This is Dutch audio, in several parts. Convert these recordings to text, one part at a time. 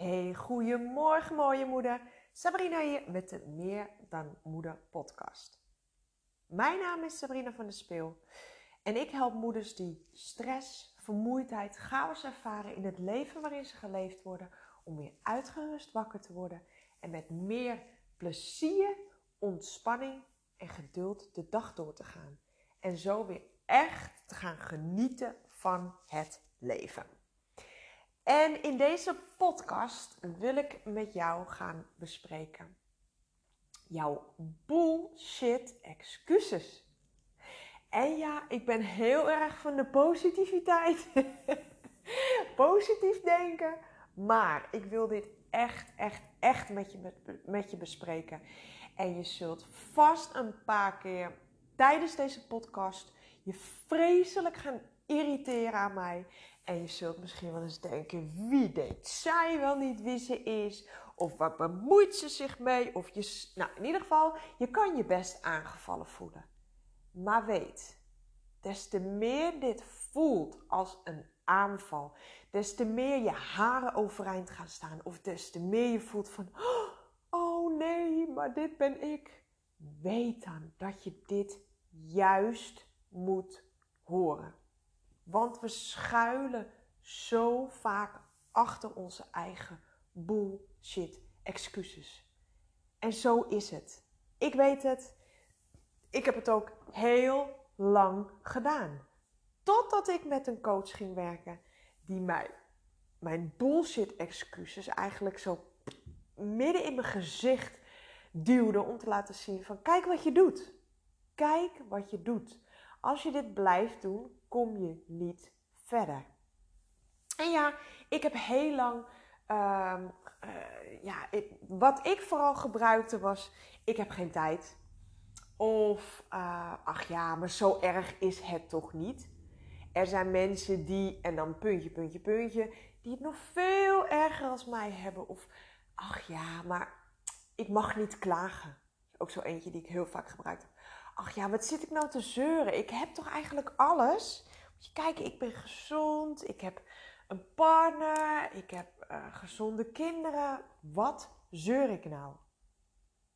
Hey, goedemorgen mooie moeder. Sabrina hier met de Meer dan Moeder podcast. Mijn naam is Sabrina van der Speel en ik help moeders die stress, vermoeidheid, chaos ervaren in het leven waarin ze geleefd worden om weer uitgerust wakker te worden en met meer plezier, ontspanning en geduld de dag door te gaan. En zo weer echt te gaan genieten van het leven. En in deze podcast wil ik met jou gaan bespreken jouw bullshit excuses. En ja, ik ben heel erg van de positiviteit. Positief denken. Maar ik wil dit echt, echt, echt met je, met je bespreken. En je zult vast een paar keer tijdens deze podcast je vreselijk gaan irriteren aan mij. En je zult misschien wel eens denken: wie denkt zij wel niet wie ze is? Of waar bemoeit ze zich mee? Of je, nou, in ieder geval, je kan je best aangevallen voelen. Maar weet, des te meer dit voelt als een aanval, des te meer je haren overeind gaan staan, of des te meer je voelt van: oh nee, maar dit ben ik. Weet dan dat je dit juist moet horen. Want we schuilen zo vaak achter onze eigen bullshit excuses. En zo is het. Ik weet het. Ik heb het ook heel lang gedaan. Totdat ik met een coach ging werken die mij mijn bullshit excuses eigenlijk zo midden in mijn gezicht duwde om te laten zien van kijk wat je doet. Kijk wat je doet. Als je dit blijft doen, kom je niet verder. En ja, ik heb heel lang. Uh, uh, ja, ik, wat ik vooral gebruikte was: ik heb geen tijd. Of uh, ach ja, maar zo erg is het toch niet. Er zijn mensen die, en dan puntje, puntje, puntje, die het nog veel erger als mij hebben. Of ach ja, maar ik mag niet klagen. Ook zo eentje die ik heel vaak gebruikt heb. Ach ja, wat zit ik nou te zeuren? Ik heb toch eigenlijk alles? Moet je kijken, ik ben gezond, ik heb een partner, ik heb uh, gezonde kinderen. Wat zeur ik nou?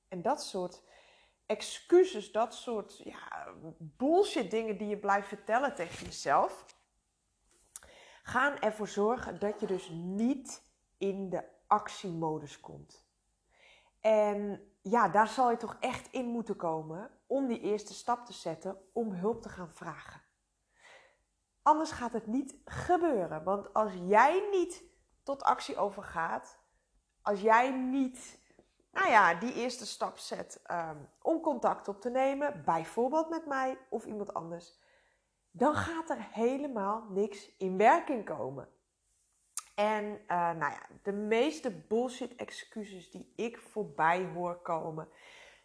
En dat soort excuses, dat soort ja, bullshit dingen die je blijft vertellen tegen jezelf, gaan ervoor zorgen dat je dus niet in de actiemodus komt. En ja, daar zal je toch echt in moeten komen om die eerste stap te zetten om hulp te gaan vragen. Anders gaat het niet gebeuren. Want als jij niet tot actie overgaat, als jij niet, nou ja, die eerste stap zet um, om contact op te nemen, bijvoorbeeld met mij of iemand anders, dan gaat er helemaal niks in werking komen. En uh, nou ja, de meeste bullshit excuses die ik voorbij hoor komen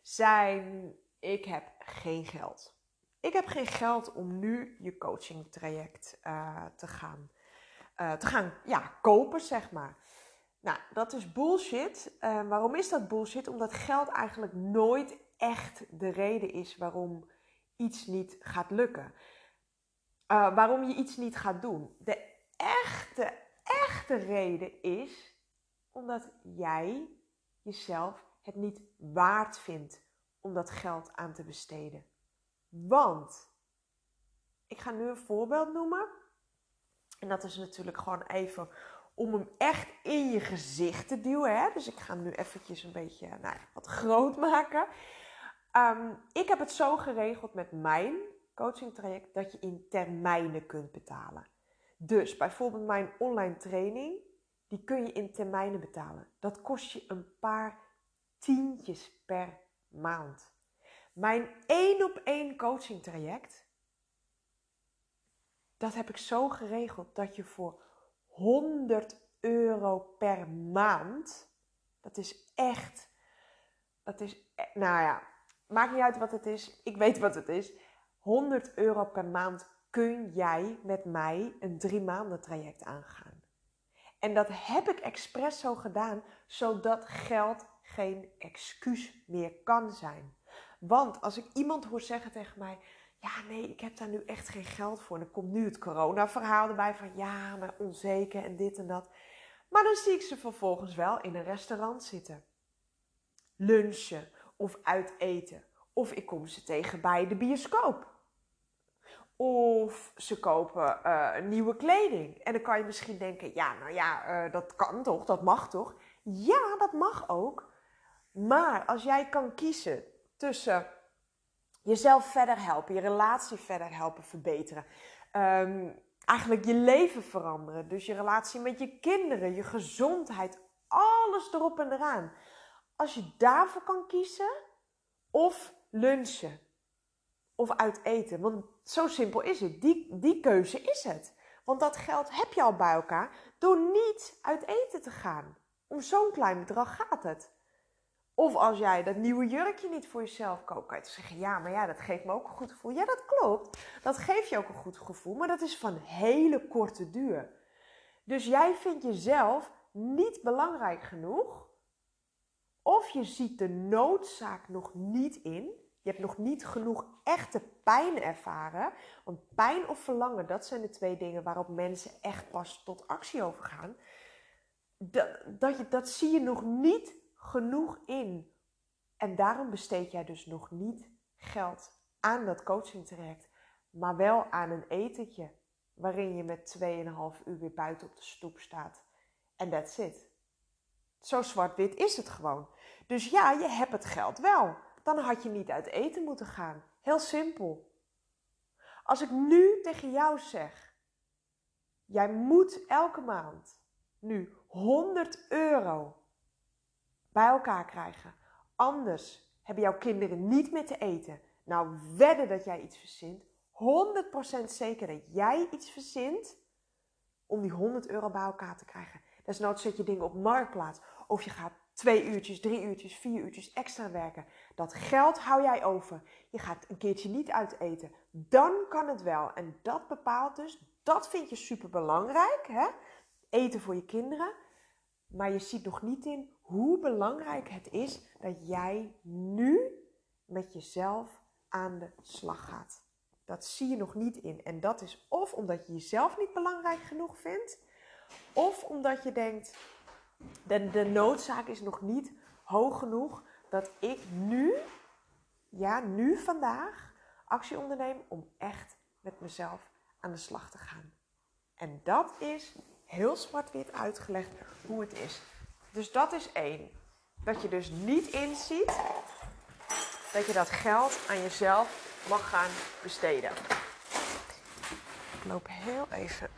zijn: ik heb geen geld. Ik heb geen geld om nu je coaching traject uh, te gaan, uh, te gaan ja, kopen, zeg maar. Nou, dat is bullshit. Uh, waarom is dat bullshit? Omdat geld eigenlijk nooit echt de reden is waarom iets niet gaat lukken. waarom je iets niet gaat doen. De echte, echte reden is omdat jij jezelf het niet waard vindt om dat geld aan te besteden. Want, ik ga nu een voorbeeld noemen. En dat is natuurlijk gewoon even om hem echt in je gezicht te duwen. Hè? Dus ik ga hem nu eventjes een beetje nou, wat groot maken. Um, ik heb het zo geregeld met mijn coaching traject dat je in termijnen kunt betalen. Dus bijvoorbeeld mijn online training, die kun je in termijnen betalen. Dat kost je een paar tientjes per maand. Mijn één op één coaching traject, dat heb ik zo geregeld dat je voor 100 euro per maand, dat is echt, dat is, e, nou ja, maakt niet uit wat het is, ik weet wat het is. 100 euro per maand kun jij met mij een drie maanden traject aangaan. En dat heb ik expres zo gedaan, zodat geld geen excuus meer kan zijn. Want als ik iemand hoor zeggen tegen mij: Ja, nee, ik heb daar nu echt geen geld voor. En dan komt nu het corona-verhaal erbij van ja, maar onzeker en dit en dat. Maar dan zie ik ze vervolgens wel in een restaurant zitten. Lunchen of uit eten. Of ik kom ze tegen bij de bioscoop. Of ze kopen uh, nieuwe kleding. En dan kan je misschien denken, ja, nou ja, uh, dat kan toch, dat mag toch? Ja, dat mag ook. Maar als jij kan kiezen tussen jezelf verder helpen, je relatie verder helpen verbeteren, um, eigenlijk je leven veranderen, dus je relatie met je kinderen, je gezondheid, alles erop en eraan. Als je daarvoor kan kiezen, of lunchen, of uit eten. Want zo simpel is het. Die, die keuze is het. Want dat geld heb je al bij elkaar door niet uit eten te gaan. Om zo'n klein bedrag gaat het. Of als jij dat nieuwe jurkje niet voor jezelf koopt, kan je zeggen: Ja, maar ja, dat geeft me ook een goed gevoel. Ja, dat klopt. Dat geeft je ook een goed gevoel, maar dat is van hele korte duur. Dus jij vindt jezelf niet belangrijk genoeg, of je ziet de noodzaak nog niet in je hebt nog niet genoeg echte pijn ervaren. Want pijn of verlangen, dat zijn de twee dingen waarop mensen echt pas tot actie overgaan. Dat, dat, zie je nog niet genoeg in. En daarom besteed jij dus nog niet geld aan dat coaching traject, maar wel aan een etentje waarin je met 2,5 uur weer buiten op de stoep staat. En that's it. Zo zwart-wit is het gewoon. Dus ja, je hebt het geld wel dan had je niet uit eten moeten gaan. Heel simpel. Als ik nu tegen jou zeg, jij moet elke maand nu 100 euro bij elkaar krijgen. Anders hebben jouw kinderen niet meer te eten. Nou, wedden dat jij iets verzint. 100% zeker dat jij iets verzint om die 100 euro bij elkaar te krijgen. Desnoods zet je dingen op marktplaats. Of je gaat twee uurtjes, drie uurtjes, vier uurtjes extra werken. Dat geld hou jij over. Je gaat een keertje niet uit eten. Dan kan het wel. En dat bepaalt dus, dat vind je super belangrijk. Hè? Eten voor je kinderen. Maar je ziet nog niet in hoe belangrijk het is dat jij nu met jezelf aan de slag gaat. Dat zie je nog niet in. En dat is of omdat je jezelf niet belangrijk genoeg vindt, of omdat je denkt: de, de noodzaak is nog niet hoog genoeg dat ik nu, ja, nu vandaag, actie onderneem om echt met mezelf aan de slag te gaan. En dat is heel zwart-wit uitgelegd hoe het is. Dus dat is één. Dat je dus niet inziet dat je dat geld aan jezelf mag gaan besteden. Ik loop heel even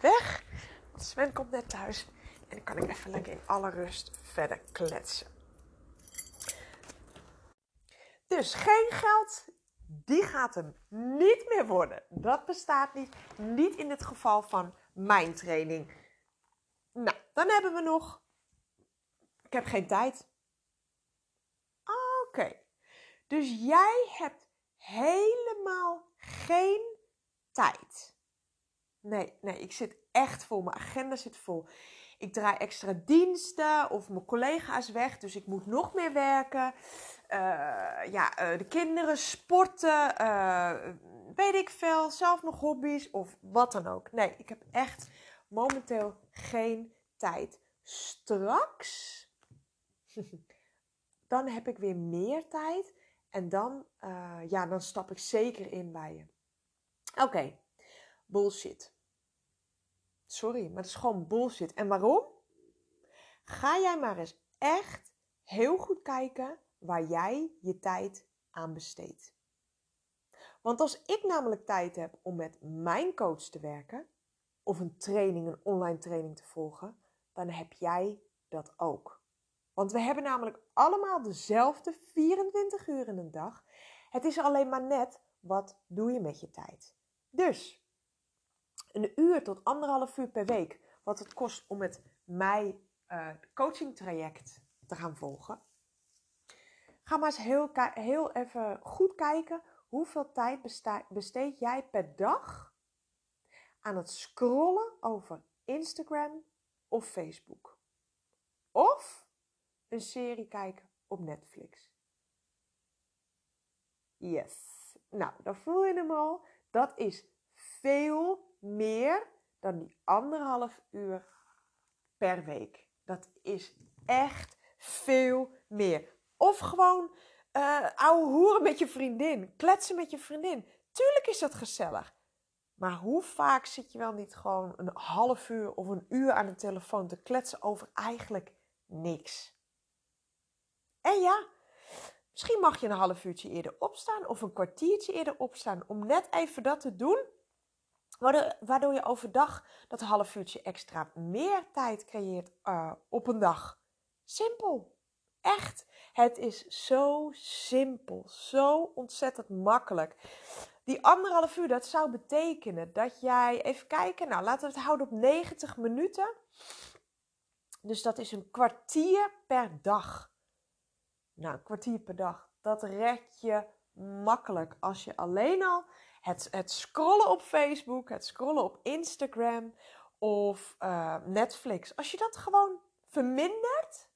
weg. Want Sven komt net thuis. En dan kan ik even lekker in alle rust verder kletsen. Dus geen geld, die gaat hem niet meer worden. Dat bestaat niet. Niet in het geval van mijn training. Nou, dan hebben we nog. Ik heb geen tijd. Oké. Dus jij hebt helemaal geen tijd. Nee, nee, ik zit echt vol. Mijn agenda zit vol ik draai extra diensten of mijn collega's weg, dus ik moet nog meer werken. Uh, ja, uh, de kinderen sporten, uh, weet ik veel, zelf nog hobby's of wat dan ook. Nee, ik heb echt momenteel geen tijd. Straks, dan heb ik weer meer tijd en dan, ja, dan stap ik zeker in bij je. Oké, bullshit. Sorry, maar het is gewoon bullshit. En waarom? Ga jij maar eens echt heel goed kijken waar jij je tijd aan besteedt. Want als ik namelijk tijd heb om met mijn coach te werken, of een training, een online training te volgen, dan heb jij dat ook. Want we hebben namelijk allemaal dezelfde 24 uur in een dag. Het is alleen maar net wat doe je met je tijd. Dus een uur tot anderhalf uur per week, wat het kost om met mij uh, coaching traject te gaan volgen. Ga maar eens heel, heel even goed kijken hoeveel tijd besteed jij per dag aan het scrollen over Instagram of Facebook. Of een serie kijken op Netflix. Yes. Nou, dan voel je hem al. Dat is veel meer dan die anderhalf uur per week. Dat is echt veel meer. Of gewoon uh, ouwe hoeren met je vriendin. Kletsen met je vriendin. Tuurlijk is dat gezellig. Maar hoe vaak zit je wel niet gewoon een half uur of een uur aan de telefoon te kletsen over eigenlijk niks? En ja, misschien mag je een half uurtje eerder opstaan of een kwartiertje eerder opstaan om net even dat te doen. Waardoor je overdag dat half uurtje extra meer tijd creëert uh, op een dag. Simpel. Echt. Het is zo simpel. Zo ontzettend makkelijk. Die anderhalf uur, dat zou betekenen dat jij, even kijken, nou laten we het houden op 90 minuten. Dus dat is een kwartier per dag. Nou, een kwartier per dag, dat red je makkelijk als je alleen al het, het scrollen op Facebook, het scrollen op Instagram of uh, Netflix, als je dat gewoon vermindert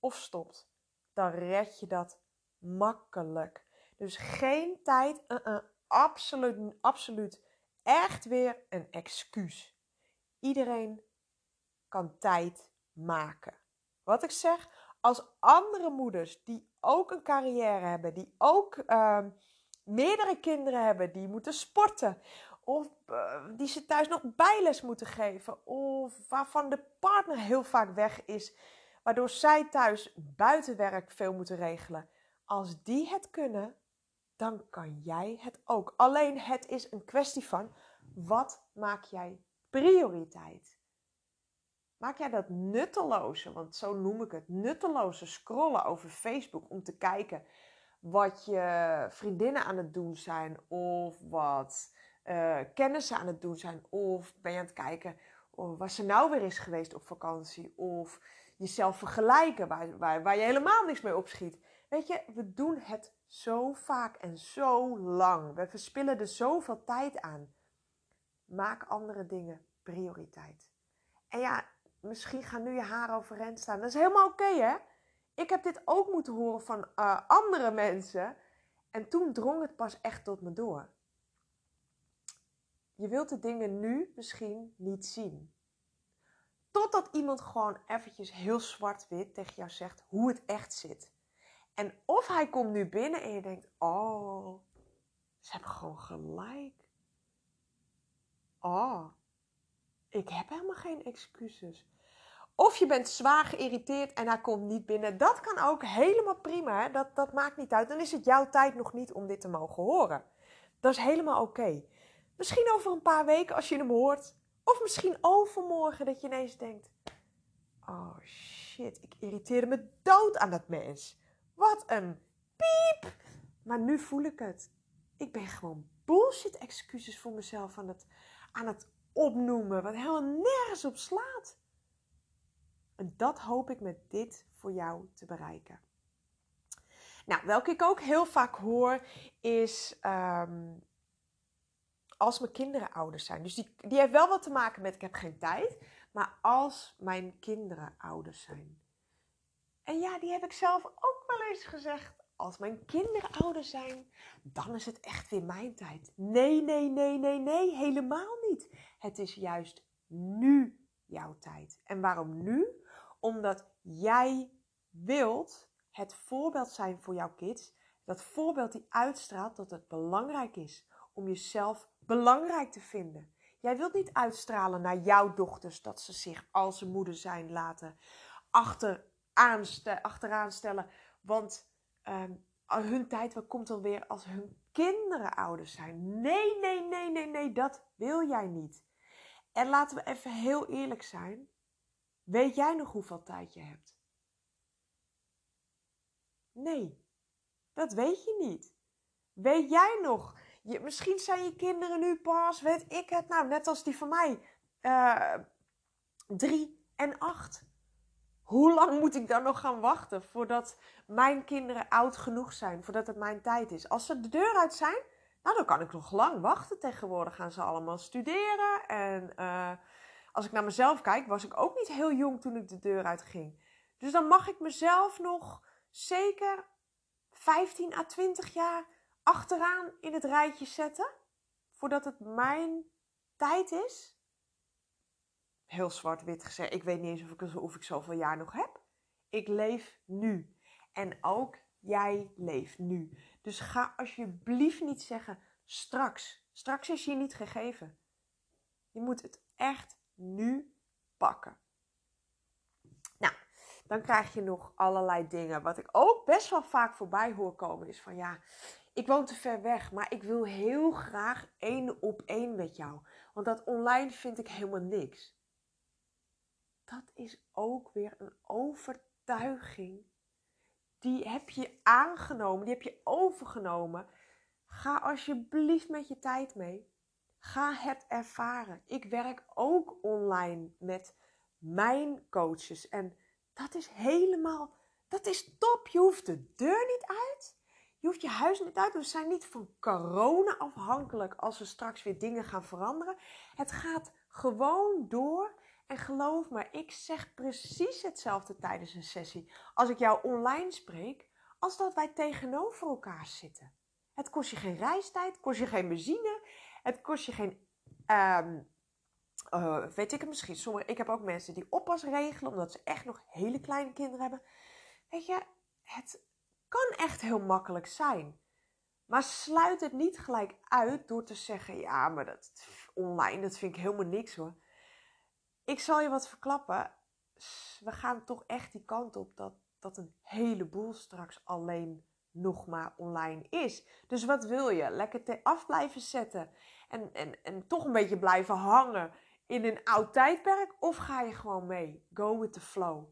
of stopt, dan red je dat makkelijk. Dus geen tijd, -uh, absoluut, absoluut echt weer een excuus. Iedereen kan tijd maken. Wat ik zeg, als andere moeders die ook een carrière hebben, die ook uh, meerdere kinderen hebben, die moeten sporten, of uh, die ze thuis nog bijles moeten geven, of waarvan de partner heel vaak weg is, waardoor zij thuis buitenwerk veel moeten regelen. Als die het kunnen, dan kan jij het ook. Alleen het is een kwestie van wat maak jij prioriteit? Maak jij dat nutteloze, want zo noem ik het, nutteloze scrollen over Facebook om te kijken wat je vriendinnen aan het doen zijn of wat uh, kennissen aan het doen zijn of ben je aan het kijken of waar ze nou weer is geweest op vakantie of jezelf vergelijken waar, waar, waar je helemaal niks mee opschiet. Weet je, we doen het zo vaak en zo lang. We verspillen er zoveel tijd aan. Maak andere dingen prioriteit. En ja, misschien gaan nu je haren overeind staan. Dat is helemaal oké, hè? Ik heb dit ook moeten horen van uh, andere mensen. En toen drong het pas echt tot me door. Je wilt de dingen nu misschien niet zien. Totdat iemand gewoon eventjes heel zwart-wit tegen jou zegt hoe het echt zit. En of hij komt nu binnen en je denkt: Oh, ze hebben gewoon gelijk. Oh, ik heb helemaal geen excuses. Of je bent zwaar geïrriteerd en hij komt niet binnen. Dat kan ook helemaal prima. Dat, dat maakt niet uit. Dan is het jouw tijd nog niet om dit te mogen horen. Dat is helemaal oké. Misschien over een paar weken als je hem hoort. Of misschien overmorgen dat je ineens denkt: Oh shit, ik irriteerde me dood aan dat mens. Wat een piep! Maar nu voel ik het. Ik ben gewoon bullshit excuses voor mezelf aan het, aan het opnoemen, wat helemaal nergens op slaat. En dat hoop ik met dit voor jou te bereiken. Nou, welke ik ook heel vaak hoor, is um, als mijn kinderen ouders zijn. Dus die, die heeft wel wat te maken met ik heb geen tijd, maar als mijn kinderen ouders zijn. En ja, die heb ik zelf ook wel eens gezegd. Als mijn kinderen ouder zijn, dan is het echt weer mijn tijd. Nee, nee, nee, nee, nee, helemaal niet. Het is juist nu jouw tijd. En waarom nu? Omdat jij wilt het voorbeeld zijn voor jouw kids. Dat voorbeeld die uitstraalt dat het belangrijk is om jezelf belangrijk te vinden. Jij wilt niet uitstralen naar jouw dochters dat ze zich als een moeder zijn laten achter achteraan stellen. Want uh, hun tijd komt alweer als hun kinderen ouders zijn. Nee, nee, nee, nee, nee, dat wil jij niet. En laten we even heel eerlijk zijn. Weet jij nog hoeveel tijd je hebt? Nee, dat weet je niet. Weet jij nog? Je, misschien zijn je kinderen nu pas, weet ik het nou, net als die van mij, uh, drie en acht hoe lang moet ik dan nog gaan wachten voordat mijn kinderen oud genoeg zijn, voordat het mijn tijd is? Als ze de deur uit zijn, nou dan kan ik nog lang wachten. Tegenwoordig gaan ze allemaal studeren. En uh, als ik naar mezelf kijk, was ik ook niet heel jong toen ik de deur uit ging. Dus dan mag ik mezelf nog zeker 15 à 20 jaar achteraan in het rijtje zetten, voordat het mijn tijd is. Heel zwart-wit gezegd, ik weet niet eens of ik, zoveel jaar nog heb. Ik leef nu. En ook jij leeft nu. Dus ga alsjeblieft niet zeggen straks. Straks is je niet gegeven. Je moet het echt nu pakken. Nou, dan krijg je nog allerlei dingen. Wat ik ook best wel vaak voorbij hoor komen is van ja, ik woon te ver weg, maar ik wil heel graag één op één met jou. Want dat online vind ik helemaal niks. Dat is ook weer een overtuiging. Die heb je aangenomen, die heb je overgenomen. Ga alsjeblieft met je tijd mee. Ga het ervaren. Ik werk ook online met mijn coaches. En dat is helemaal, dat is top. Je hoeft de deur niet uit. Je hoeft je huis niet uit. We zijn niet van corona afhankelijk als we straks weer dingen gaan veranderen. Het gaat gewoon door. En geloof me, ik zeg precies hetzelfde tijdens een sessie als ik jou online spreek, als dat wij tegenover elkaar zitten. Het kost je geen reistijd, kost je geen benzine, het kost je geen. Um, uh, weet ik het misschien. Sommige, ik heb ook mensen die oppas regelen omdat ze echt nog hele kleine kinderen hebben. Weet je, het kan echt heel makkelijk zijn. Maar sluit het niet gelijk uit door te zeggen: ja, maar dat online, dat vind ik helemaal niks hoor. Ik zal je wat verklappen. We gaan toch echt die kant op dat, dat een heleboel straks alleen nog maar online is. Dus wat wil je? Lekker te af blijven zetten en, en, en toch een beetje blijven hangen in een oud tijdperk? Of ga je gewoon mee? Go with the flow.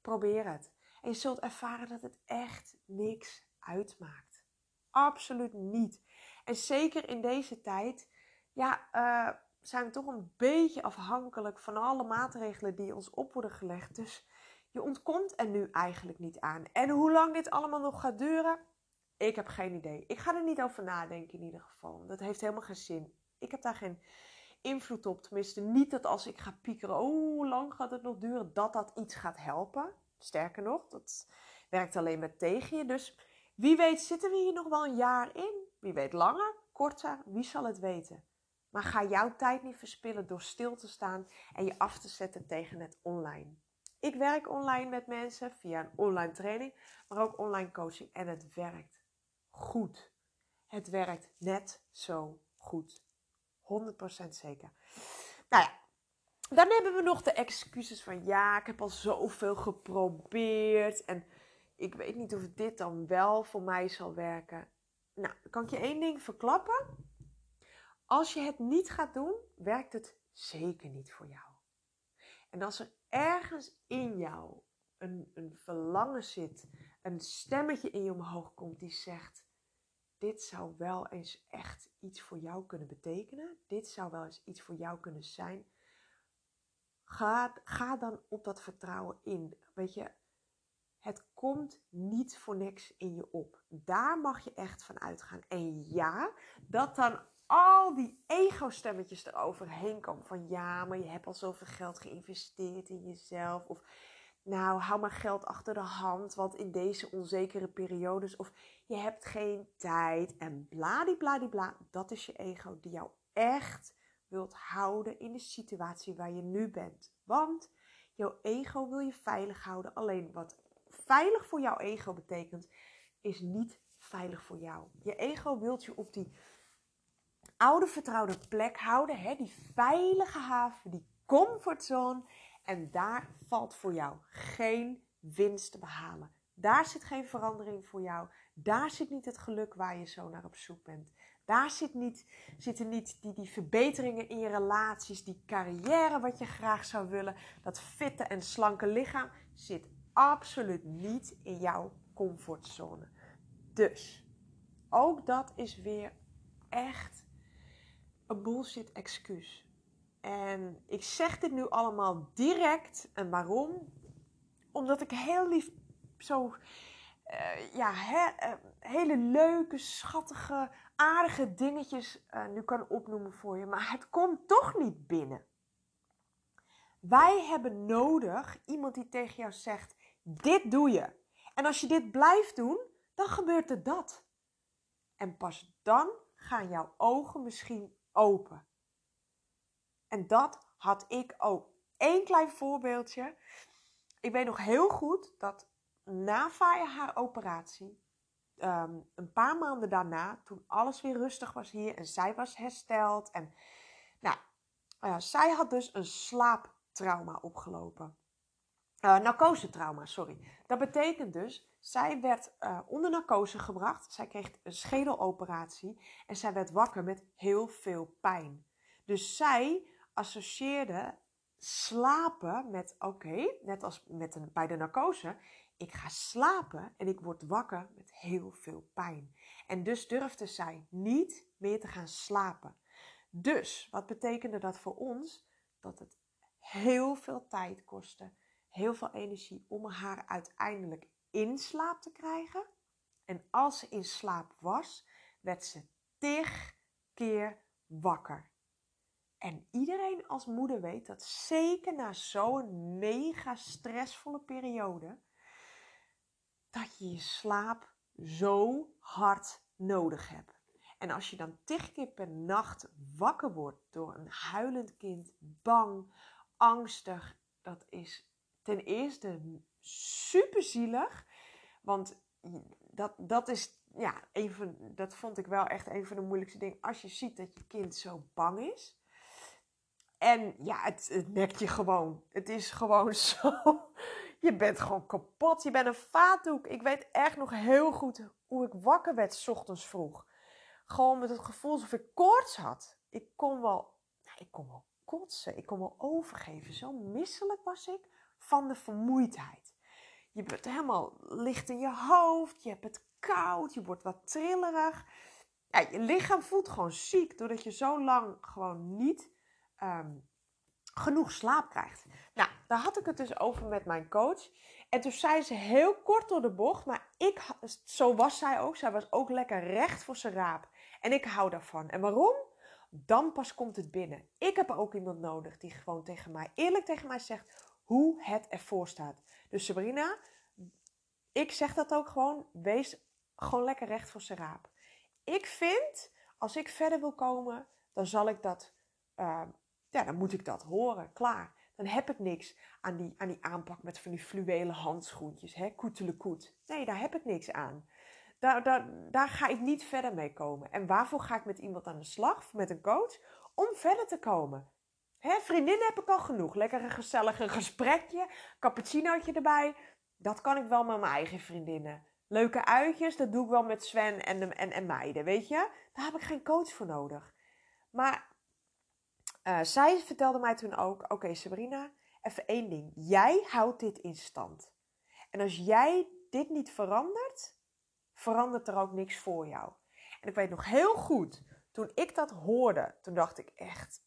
Probeer het. En je zult ervaren dat het echt niks uitmaakt. Absoluut niet. En zeker in deze tijd, ja, uh, zijn we toch een beetje afhankelijk van alle maatregelen die ons op worden gelegd. Dus je ontkomt er nu eigenlijk niet aan. En hoe lang dit allemaal nog gaat duren, ik heb geen idee. Ik ga er niet over nadenken in ieder geval. Dat heeft helemaal geen zin. Ik heb daar geen invloed op. Tenminste, niet dat als ik ga piekeren, oh, hoe lang gaat het nog duren, dat dat iets gaat helpen. Sterker nog, dat werkt alleen maar tegen je. Dus wie weet zitten we hier nog wel een jaar in. Wie weet langer, korter, wie zal het weten. Maar ga jouw tijd niet verspillen door stil te staan en je af te zetten tegen het online. Ik werk online met mensen via een online training, maar ook online coaching. En het werkt goed. Het werkt net zo goed. 100% zeker. Nou ja, dan hebben we nog de excuses van ja, ik heb al zoveel geprobeerd en ik weet niet of dit dan wel voor mij zal werken. Nou, kan ik je één ding verklappen. Als je het niet gaat doen, werkt het zeker niet voor jou. En als er ergens in jou een, een verlangen zit, een stemmetje in je omhoog komt die zegt: Dit zou wel eens echt iets voor jou kunnen betekenen. Dit zou wel eens iets voor jou kunnen zijn. Ga, ga dan op dat vertrouwen in. Weet je, het komt niet voor niks in je op. Daar mag je echt van uitgaan. En ja, dat dan al die ego-stemmetjes eroverheen komen. Van ja, maar je hebt al zoveel geld geïnvesteerd in jezelf. Of nou, hou maar geld achter de hand, want in deze onzekere periodes. Of je hebt geen tijd en bladibladibla. Dat is je ego die jou echt wilt houden in de situatie waar je nu bent. Want jouw ego wil je veilig houden. Alleen wat veilig voor jouw ego betekent, is niet veilig voor jou. Je ego wilt je op die oude vertrouwde plek houden, hè? die veilige haven, die comfortzone. En daar valt voor jou geen winst te behalen. Daar zit geen verandering voor jou. Daar zit niet het geluk waar je zo naar op zoek bent. Daar zit niet, zitten niet die, die verbeteringen in je relaties, die carrière wat je graag zou willen. Dat fitte en slanke lichaam zit absoluut niet in jouw comfortzone. Dus ook dat is weer echt een bullshit excuus. En ik zeg dit nu allemaal direct. En waarom? Omdat ik heel lief zo, uh, ja, he, uh, hele leuke, schattige, aardige dingetjes uh, nu kan opnoemen voor je. Maar het komt toch niet binnen. Wij hebben nodig iemand die tegen jou zegt: Dit doe je. En als je dit blijft doen, dan gebeurt er dat. En pas dan gaan jouw ogen misschien open. En dat had ik ook. één klein voorbeeldje. Ik weet nog heel goed dat na Faya haar operatie, ehm, een paar maanden daarna, toen alles weer rustig was hier en zij was hersteld. En nou, uh, zij had dus een slaaptrauma opgelopen. Uh, narcosetrauma, sorry. Dat betekent dus, zij werd uh, onder narcose gebracht. Zij kreeg een schedeloperatie en zij werd wakker met heel veel pijn. Dus zij associeerde slapen met, oké, net als met een, bij de narcose, ik ga slapen en ik word wakker met heel veel pijn. En dus durfde zij niet meer te gaan slapen. Dus, wat betekende dat voor ons? Dat het heel veel tijd kostte, heel veel energie om haar uiteindelijk in slaap te krijgen. En als ze in slaap was, werd ze tig keer wakker. En iedereen als moeder weet dat zeker na zo'n mega stressvolle periode, dat je je slaap zo hard nodig hebt. En als je dan tig keer per nacht wakker wordt door een huilend kind, bang, angstig, dat is ten eerste super zielig. Want dat, dat is, ja, even, dat vond ik wel echt een van de moeilijkste dingen. Als je ziet dat je kind zo bang is. En ja, het, het nekt je gewoon. Het is gewoon zo. Je bent gewoon kapot. Je bent een vaatdoek. Ik weet echt nog heel goed hoe ik wakker werd s ochtends vroeg. Gewoon met het gevoel alsof ik koorts had. Ik kon wel, nou, ik kon wel kotsen. Ik kon wel overgeven. Zo misselijk was ik van de vermoeidheid. Je bent helemaal licht in je hoofd. Je hebt het koud. Je wordt wat trillerig. Ja, je lichaam voelt gewoon ziek doordat je zo lang gewoon niet Ehm, genoeg slaap krijgt. Nou, daar had ik het dus over met mijn coach. En toen zei ze heel kort door de bocht, maar ik, zo was zij ook. Zij was ook lekker recht voor zijn raap. En ik hou daarvan. En waarom? Dan pas komt het binnen. Ik heb ook iemand nodig die gewoon tegen mij, eerlijk tegen mij zegt hoe het ervoor staat. Dus Sabrina, ik zeg dat ook gewoon. Wees gewoon lekker recht voor zijn raap. Ik vind, als ik verder wil komen, dan zal ik dat uh, ja, dan moet ik dat horen. Klaar. Dan heb ik niks aan die, aan die aanpak met van die fluwelen handschoentjes. Hè? koet. Nee, daar heb ik niks aan. Daar, daar, daar ga ik niet verder mee komen. En waarvoor ga ik met iemand aan de slag, met een coach? Om verder te komen. Hè, vriendinnen heb ik al genoeg. Lekker een gezellig gesprekje, cappuccinootje erbij. Dat kan ik wel met mijn eigen vriendinnen. Leuke uitjes, dat doe ik wel met Sven en, en, en meiden, weet je? Daar heb ik geen coach voor nodig. Maar uh, zij vertelde mij toen ook: Oké, Sabrina, even één ding. Jij houdt dit in stand. En als jij dit niet verandert, verandert er ook niks voor jou. En ik weet nog heel goed, toen ik dat hoorde, toen dacht ik echt: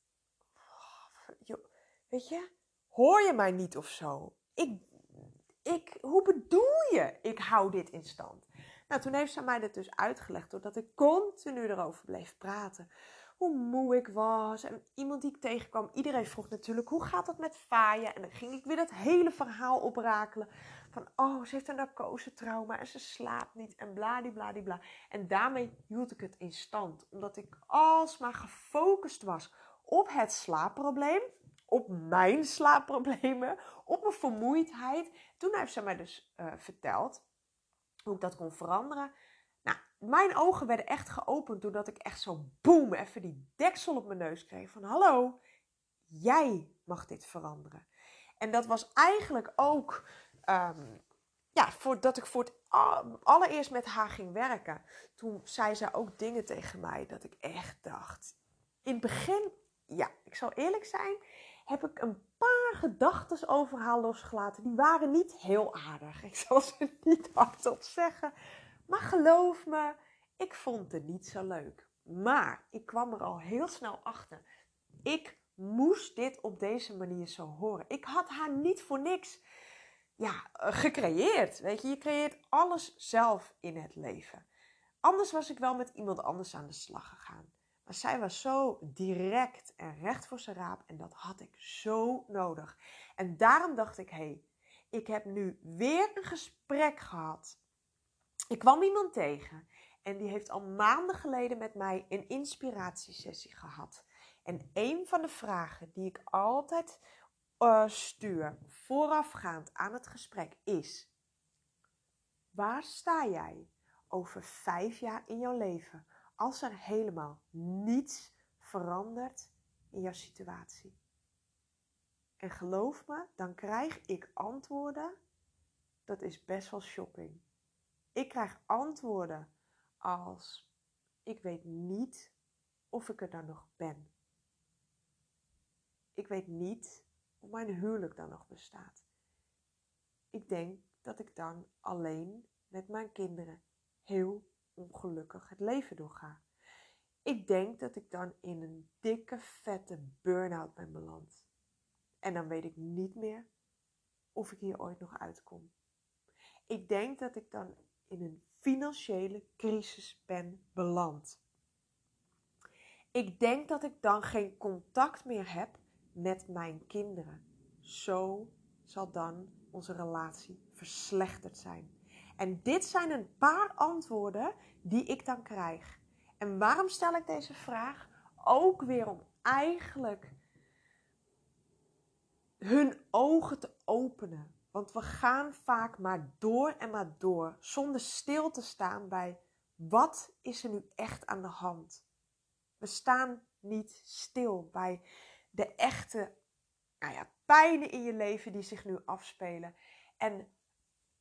Weet je, hoor je mij niet of zo? Ik, ik, hoe bedoel je, ik hou dit in stand? Nou, toen heeft ze mij dit dus uitgelegd, doordat ik continu erover bleef praten hoe moe ik was. En iemand die ik tegenkwam, iedereen vroeg natuurlijk, hoe gaat het met Faya? En dan ging ik weer dat hele verhaal oprakelen. Van, oh, ze heeft een narcosetrauma en ze slaapt niet en bladibladibla. En daarmee hield ik het in stand. Omdat ik alsmaar gefocust was op het slaapprobleem. Op mijn slaapproblemen. Op mijn vermoeidheid. Toen heeft ze mij dus uh, verteld hoe ik dat kon veranderen mijn ogen werden echt geopend doordat ik echt zo boem, even die deksel op mijn neus kreeg. Van hallo, jij mag dit veranderen. En dat was eigenlijk ook um, ja, voordat ik voor het allereerst met haar ging werken. Toen zei ze ook dingen tegen mij dat ik echt dacht. In het begin, ja, ik zal eerlijk zijn, heb ik een paar gedachten over haar losgelaten. Die waren niet heel aardig. Ik zal ze niet hardop zeggen. Maar geloof me, ik vond het niet zo leuk. Maar ik kwam er al heel snel achter. Ik moest dit op deze manier zo horen. Ik had haar niet voor niks ja, gecreëerd. Weet je, je creëert alles zelf in het leven. Anders was ik wel met iemand anders aan de slag gegaan. Maar zij was zo direct en recht voor zijn raap en dat had ik zo nodig. En daarom dacht ik, hé, hey, ik heb nu weer een gesprek gehad ik kwam iemand tegen en die heeft al maanden geleden met mij een inspiratiesessie gehad. En een van de vragen die ik altijd uh, stuur voorafgaand aan het gesprek is: waar sta jij over vijf jaar in jouw leven als er helemaal niets verandert in jouw situatie? En geloof me, dan krijg ik antwoorden. Dat is best wel shocking. Ik krijg antwoorden als: ik weet niet of ik er dan nog ben. Ik weet niet of mijn huwelijk dan nog bestaat. Ik denk dat ik dan alleen met mijn kinderen heel ongelukkig het leven doorga. Ik denk dat ik dan in een dikke, vette burn-out ben beland. En dan weet ik niet meer of ik hier ooit nog uitkom. Ik denk dat ik dan in een financiële crisis ben beland. Ik denk dat ik dan geen contact meer heb met mijn kinderen. Zo zal dan onze relatie verslechterd zijn. En dit zijn een paar antwoorden die ik dan krijg. En waarom stel ik deze vraag? Ook weer om eigenlijk hun ogen te openen. Want we gaan vaak maar door en maar door, zonder stil te staan bij wat is er nu echt aan de hand. We staan niet stil bij de echte nou ja, pijnen in je leven die zich nu afspelen. En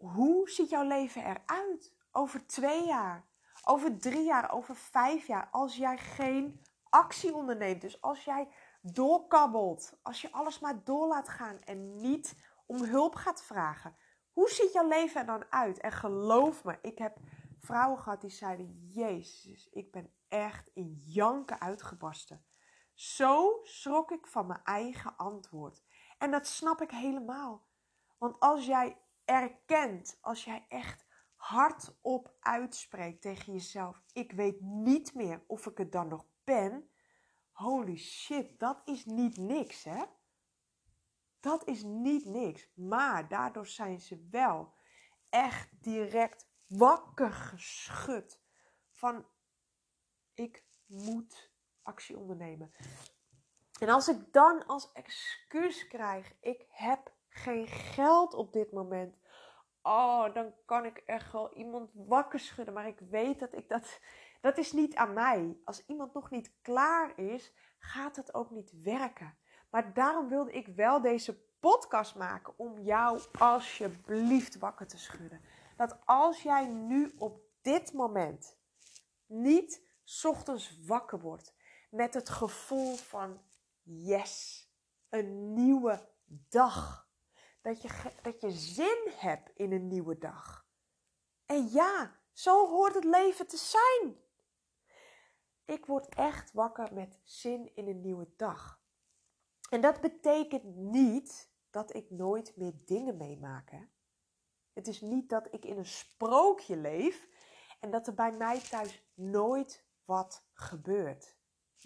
hoe ziet jouw leven eruit over twee jaar, over drie jaar, over vijf jaar, als jij geen actie onderneemt? Dus als jij doorkabbelt, als je alles maar door laat gaan en niet om hulp gaat vragen. Hoe ziet jouw leven er dan uit? En geloof me, ik heb vrouwen gehad die zeiden: Jezus, ik ben echt in janken uitgebarsten. Zo schrok ik van mijn eigen antwoord. En dat snap ik helemaal. Want als jij erkent, als jij echt hardop uitspreekt tegen jezelf: Ik weet niet meer of ik het dan nog ben. Holy shit, dat is niet niks, hè? Dat is niet niks. Maar daardoor zijn ze wel echt direct wakker geschud van ik moet actie ondernemen. En als ik dan als excuus krijg, ik heb geen geld op dit moment. Oh, dan kan ik echt wel iemand wakker schudden. Maar ik weet dat ik dat. Dat is niet aan mij. Als iemand nog niet klaar is, gaat het ook niet werken. Maar daarom wilde ik wel deze podcast maken om jou alsjeblieft wakker te schudden. Dat als jij nu op dit moment niet ochtends wakker wordt met het gevoel van yes, een nieuwe dag. Dat je, dat je zin hebt in een nieuwe dag. En ja, zo hoort het leven te zijn. Ik word echt wakker met zin in een nieuwe dag. En dat betekent niet dat ik nooit meer dingen meemaak. Het is niet dat ik in een sprookje leef en dat er bij mij thuis nooit wat gebeurt.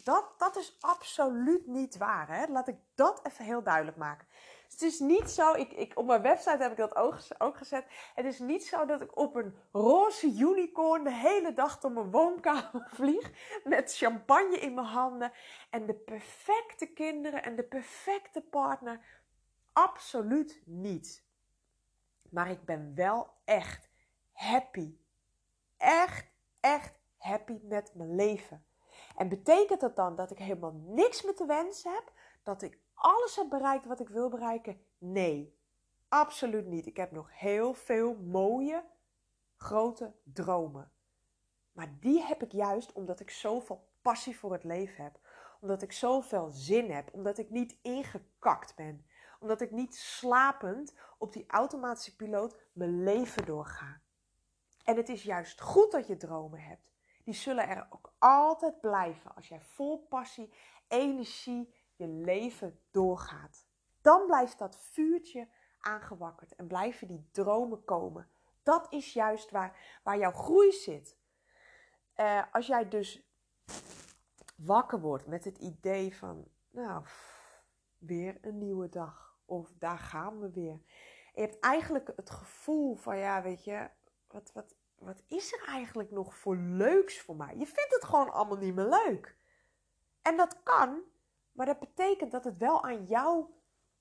Dat, dat is absoluut niet waar. Hè? Laat ik dat even heel duidelijk maken. Het is niet zo, ik, ik, op mijn website heb ik dat ook, ook gezet. Het is niet zo dat ik op een roze unicorn de hele dag door mijn woonkamer vlieg. Met champagne in mijn handen. En de perfecte kinderen en de perfecte partner. Absoluut niet. Maar ik ben wel echt happy. Echt, echt happy met mijn leven. En betekent dat dan dat ik helemaal niks meer te wensen heb? Dat ik alles heb bereikt wat ik wil bereiken? Nee, absoluut niet. Ik heb nog heel veel mooie, grote dromen. Maar die heb ik juist omdat ik zoveel passie voor het leven heb. Omdat ik zoveel zin heb. Omdat ik niet ingekakt ben. Omdat ik niet slapend op die automatische piloot mijn leven doorga. En het is juist goed dat je dromen hebt die zullen er ook altijd blijven als jij vol passie, energie leven doorgaat. Dan blijft dat vuurtje aangewakkerd en blijven die dromen komen. Dat is juist waar, waar jouw groei zit. Uh, als jij dus wakker wordt met het idee van, nou, weer een nieuwe dag. Of daar gaan we weer. Je hebt eigenlijk het gevoel van, ja, weet je, wat, wat, wat is er eigenlijk nog voor leuks voor mij? Je vindt het gewoon allemaal niet meer leuk. En dat kan, maar dat betekent dat het wel aan jou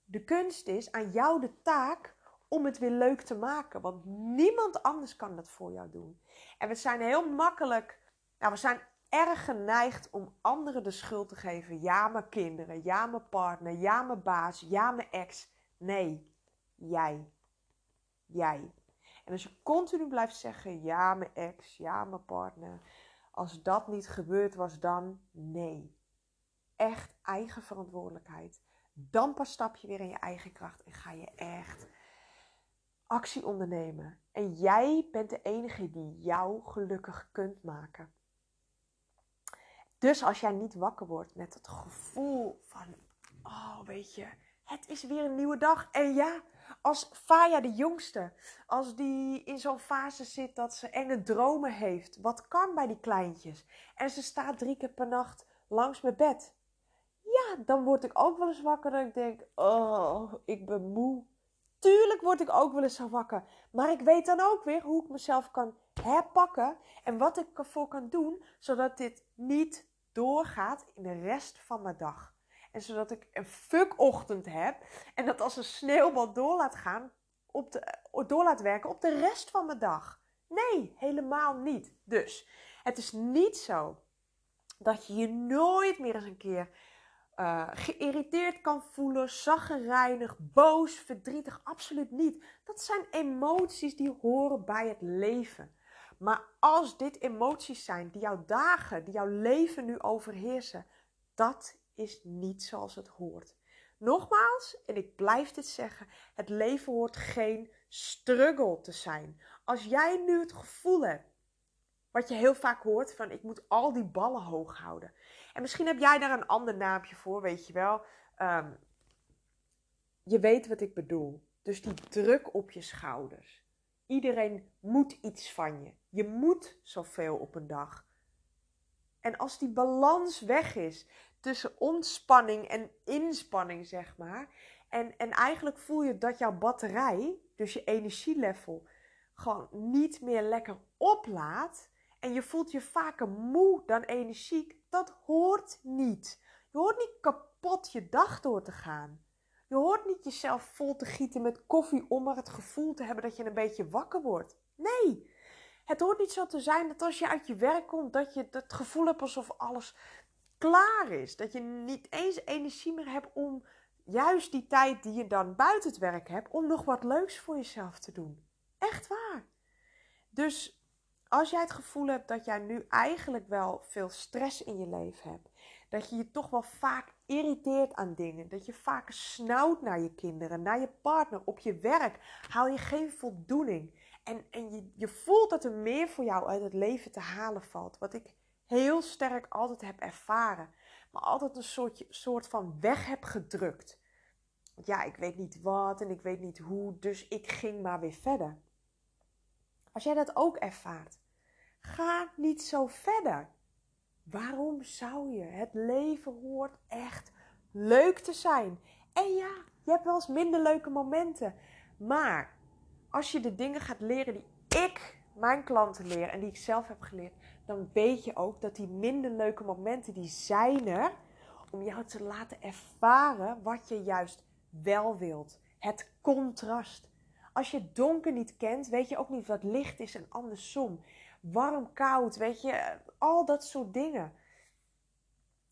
De kunst is aan jou de taak om het weer leuk te maken. Want niemand anders kan dat voor jou doen. En we zijn heel makkelijk, nou, we zijn erg geneigd om anderen de schuld te geven. Ja, mijn kinderen, ja, mijn partner, ja, mijn baas, ja, mijn ex. Nee, jij. Jij. En als je continu blijft zeggen: ja, mijn ex, ja, mijn partner. Als dat niet gebeurd was, dan nee. Echt eigen verantwoordelijkheid. Dan pas stap je weer in je eigen kracht en ga je echt actie ondernemen. En jij bent de enige die jou gelukkig kunt maken. Dus als jij niet wakker wordt met het gevoel van, oh weet je, het is weer een nieuwe dag. En ja, als Faya de jongste, als die in zo'n fase zit dat ze enge dromen heeft, wat kan bij die kleintjes? En ze staat drie keer per nacht langs mijn bed. Dan word ik ook wel eens wakker dat ik denk, oh, ik ben moe. Tuurlijk word ik ook wel eens zo wakker. Maar ik weet dan ook weer hoe ik mezelf kan herpakken en wat ik ervoor kan doen, zodat dit niet doorgaat in de rest van mijn dag. En zodat ik een fuck-ochtend heb en dat als een sneeuwbal door laat gaan, op de, door laat werken op de rest van mijn dag. Nee, helemaal niet. Dus het is niet zo dat je je nooit meer eens een keer uh, geïrriteerd kan voelen, zaggerijnig, boos, verdrietig. Absoluut niet. Dat zijn emoties die horen bij het leven. Maar als dit emoties zijn die jouw dagen, die jouw leven nu overheersen, dat is niet zoals het hoort. Nogmaals, en ik blijf dit zeggen, het leven hoort geen struggle te zijn. Als jij nu het gevoel hebt, wat je heel vaak hoort, van ik moet al die ballen hoog houden. En misschien heb jij daar een ander naampje voor, weet je wel. Ehm, je weet wat ik bedoel. Dus die druk op je schouders. Iedereen moet iets van je. Je moet zoveel op een dag. En als die balans weg is tussen ontspanning en inspanning, zeg maar. En, en eigenlijk voel je dat jouw batterij, dus je energielevel, gewoon niet meer lekker oplaat. En je voelt je vaker moe dan energiek. Dat hoort niet. Je hoort niet kapot je dag door te gaan. Je hoort niet jezelf vol te gieten met koffie om maar het gevoel te hebben dat je een beetje wakker wordt. Nee, het hoort niet zo te zijn dat als je uit je werk komt, dat je het gevoel hebt alsof alles klaar is. Dat je niet eens energie meer hebt om juist die tijd die je dan buiten het werk hebt, om nog wat leuks voor jezelf te doen. Echt waar. Dus als jij het gevoel hebt dat jij nu eigenlijk wel veel stress in je leven hebt, dat je je toch wel vaak irriteert aan dingen, dat je vaak snauwt naar je kinderen, naar je partner, op je werk, haal je geen voldoening. En, en je, je voelt dat er meer voor jou uit het leven te halen valt. Wat ik heel sterk altijd heb ervaren. Maar altijd een soort, soort van weg heb gedrukt. Ja, ik weet niet wat en ik weet niet hoe, dus ik ging maar weer verder. Als jij dat ook ervaart, ga niet zo verder. Waarom zou je? Het leven hoort echt leuk te zijn. En ja, je hebt wel eens minder leuke momenten. Maar als je de dingen gaat leren die ik mijn klanten leer en die ik zelf heb geleerd, dan weet je ook dat die minder leuke momenten, die zijn er om jou te laten ervaren wat je juist wel wilt. Het contrast. Als je donker niet kent, weet je ook niet wat licht is en andersom. Warm, koud, weet je, al dat soort dingen.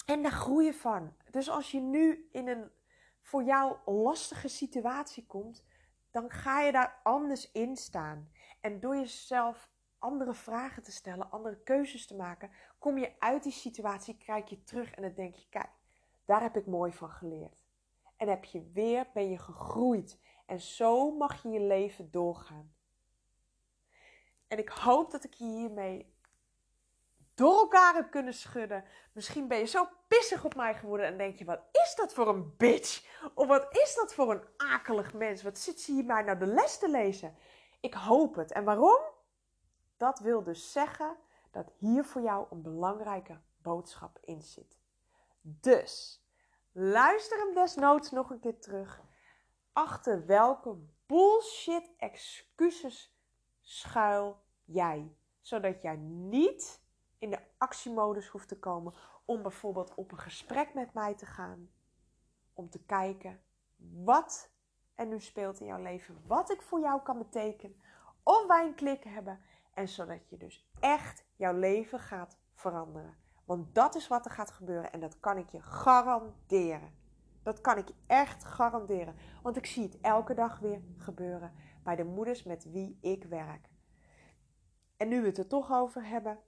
En daar groei van. Dus als je nu in een voor jou lastige situatie komt, dan ga je daar anders in staan. En door jezelf andere vragen te stellen, andere keuzes te maken, kom je uit die situatie, kijk je terug en dan denk je, kijk, daar heb ik mooi van geleerd. En heb je weer, ben je gegroeid. En zo mag je je leven doorgaan. En ik hoop dat ik je hiermee door elkaar heb kunnen schudden. Misschien ben je zo pissig op mij geworden en denk je: wat is dat voor een bitch? Of wat is dat voor een akelig mens? Wat zit ze hier mij nou de les te lezen? Ik hoop het. En waarom? Dat wil dus zeggen dat hier voor jou een belangrijke boodschap in zit. Dus luister hem desnoods nog een keer terug. Achter welke bullshit excuses schuil jij? Zodat jij niet in de actiemodus hoeft te komen om bijvoorbeeld op een gesprek met mij te gaan. Om te kijken wat er nu speelt in jouw leven, wat ik voor jou kan betekenen, of wij een klik hebben en zodat je dus echt jouw leven gaat veranderen. Want dat is wat er gaat gebeuren en dat kan ik je garanderen. Dat kan ik echt garanderen. Want ik zie het elke dag weer gebeuren bij de moeders met wie ik werk. En nu we het er toch over hebben,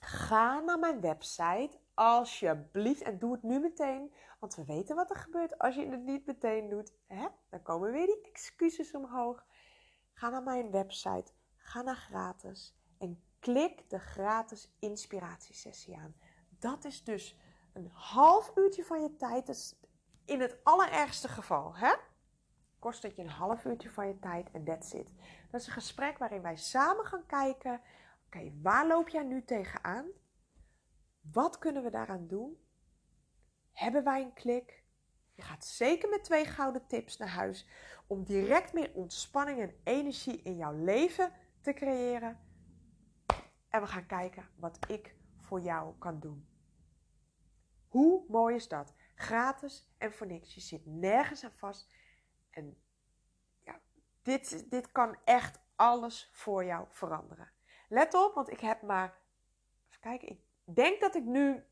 ga naar mijn website alsjeblieft en doe het nu meteen. Want we weten wat er gebeurt als je het niet meteen doet. Hè? Dan komen weer die excuses omhoog. Ga naar mijn website, ga naar gratis en klik de gratis inspiratiesessie aan. Dat is dus een half uurtje van je tijd. Dus in het allerergste geval, hè? Kost het je een half uurtje van je tijd en that's it. Dat is een gesprek waarin wij samen gaan kijken. Oké, waar loop jij nu tegenaan? Wat kunnen we daaraan doen? Hebben wij een klik? Je gaat zeker met twee gouden tips naar huis om direct meer ontspanning en energie in jouw leven te creëren. En we gaan kijken wat ik voor jou kan doen. Hoe mooi is dat? Gratis en voor niks. Je zit nergens aan vast. En ja, dit, dit kan echt alles voor jou veranderen. Let op, want ik heb maar. Even kijken. Ik denk dat ik nu.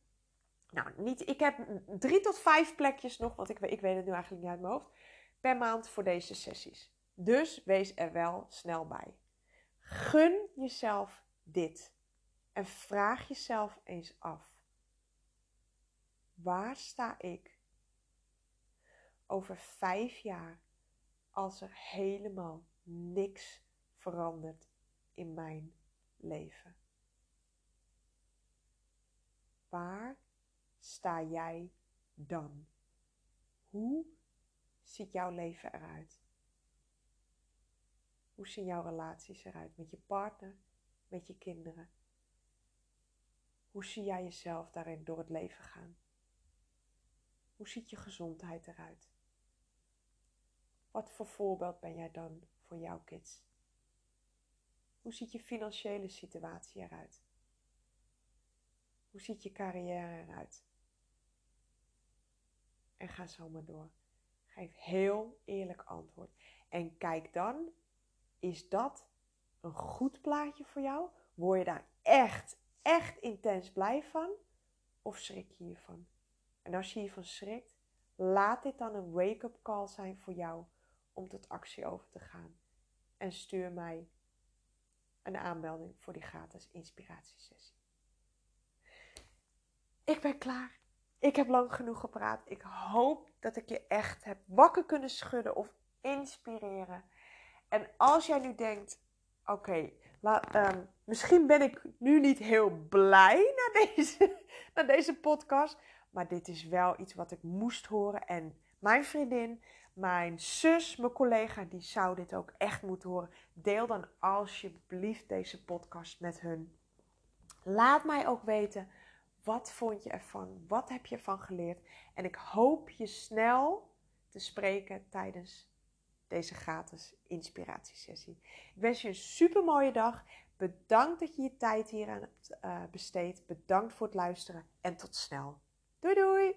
Nou, niet. Ik heb drie tot vijf plekjes nog, want ik, ik weet het nu eigenlijk niet uit mijn hoofd. Per maand voor deze sessies. Dus wees er wel snel bij. Gun jezelf dit. En vraag jezelf eens af. Waar sta ik over vijf jaar als er helemaal niks verandert in mijn leven? Waar sta jij dan? Hoe ziet jouw leven eruit? Hoe zien jouw relaties eruit met je partner, met je kinderen? Hoe zie jij jezelf daarin door het leven gaan? Hoe ziet je gezondheid eruit? Wat voor voorbeeld ben jij dan voor jouw kids? Hoe ziet je financiële situatie eruit? Hoe ziet je carrière eruit? En ga zo maar door. Geef heel eerlijk antwoord. En kijk dan, is dat een goed plaatje voor jou? Word je daar echt, echt intens blij van? Of schrik je hiervan? En als je hiervan schrikt, laat dit dan een wake-up call zijn voor jou om tot actie over te gaan. En stuur mij een aanmelding voor die gratis inspiratiesessie. Ik ben klaar. Ik heb lang genoeg gepraat. Ik hoop dat ik je echt heb wakker kunnen schudden of inspireren. En als jij nu denkt: oké, ehm, misschien ben ik nu niet heel blij naar deze, naar deze podcast. Maar dit is wel iets wat ik moest horen. En mijn vriendin, mijn zus, mijn collega, die zou dit ook echt moeten horen. Deel dan alsjeblieft deze podcast met hun. Laat mij ook weten, wat vond je ervan? Wat heb je ervan geleerd? En ik hoop je snel te spreken tijdens deze gratis inspiratiesessie. Ik wens je een super mooie dag. Bedankt dat je je tijd hier aan hebt uh, besteed. Bedankt voor het luisteren en tot snel. Doei doei!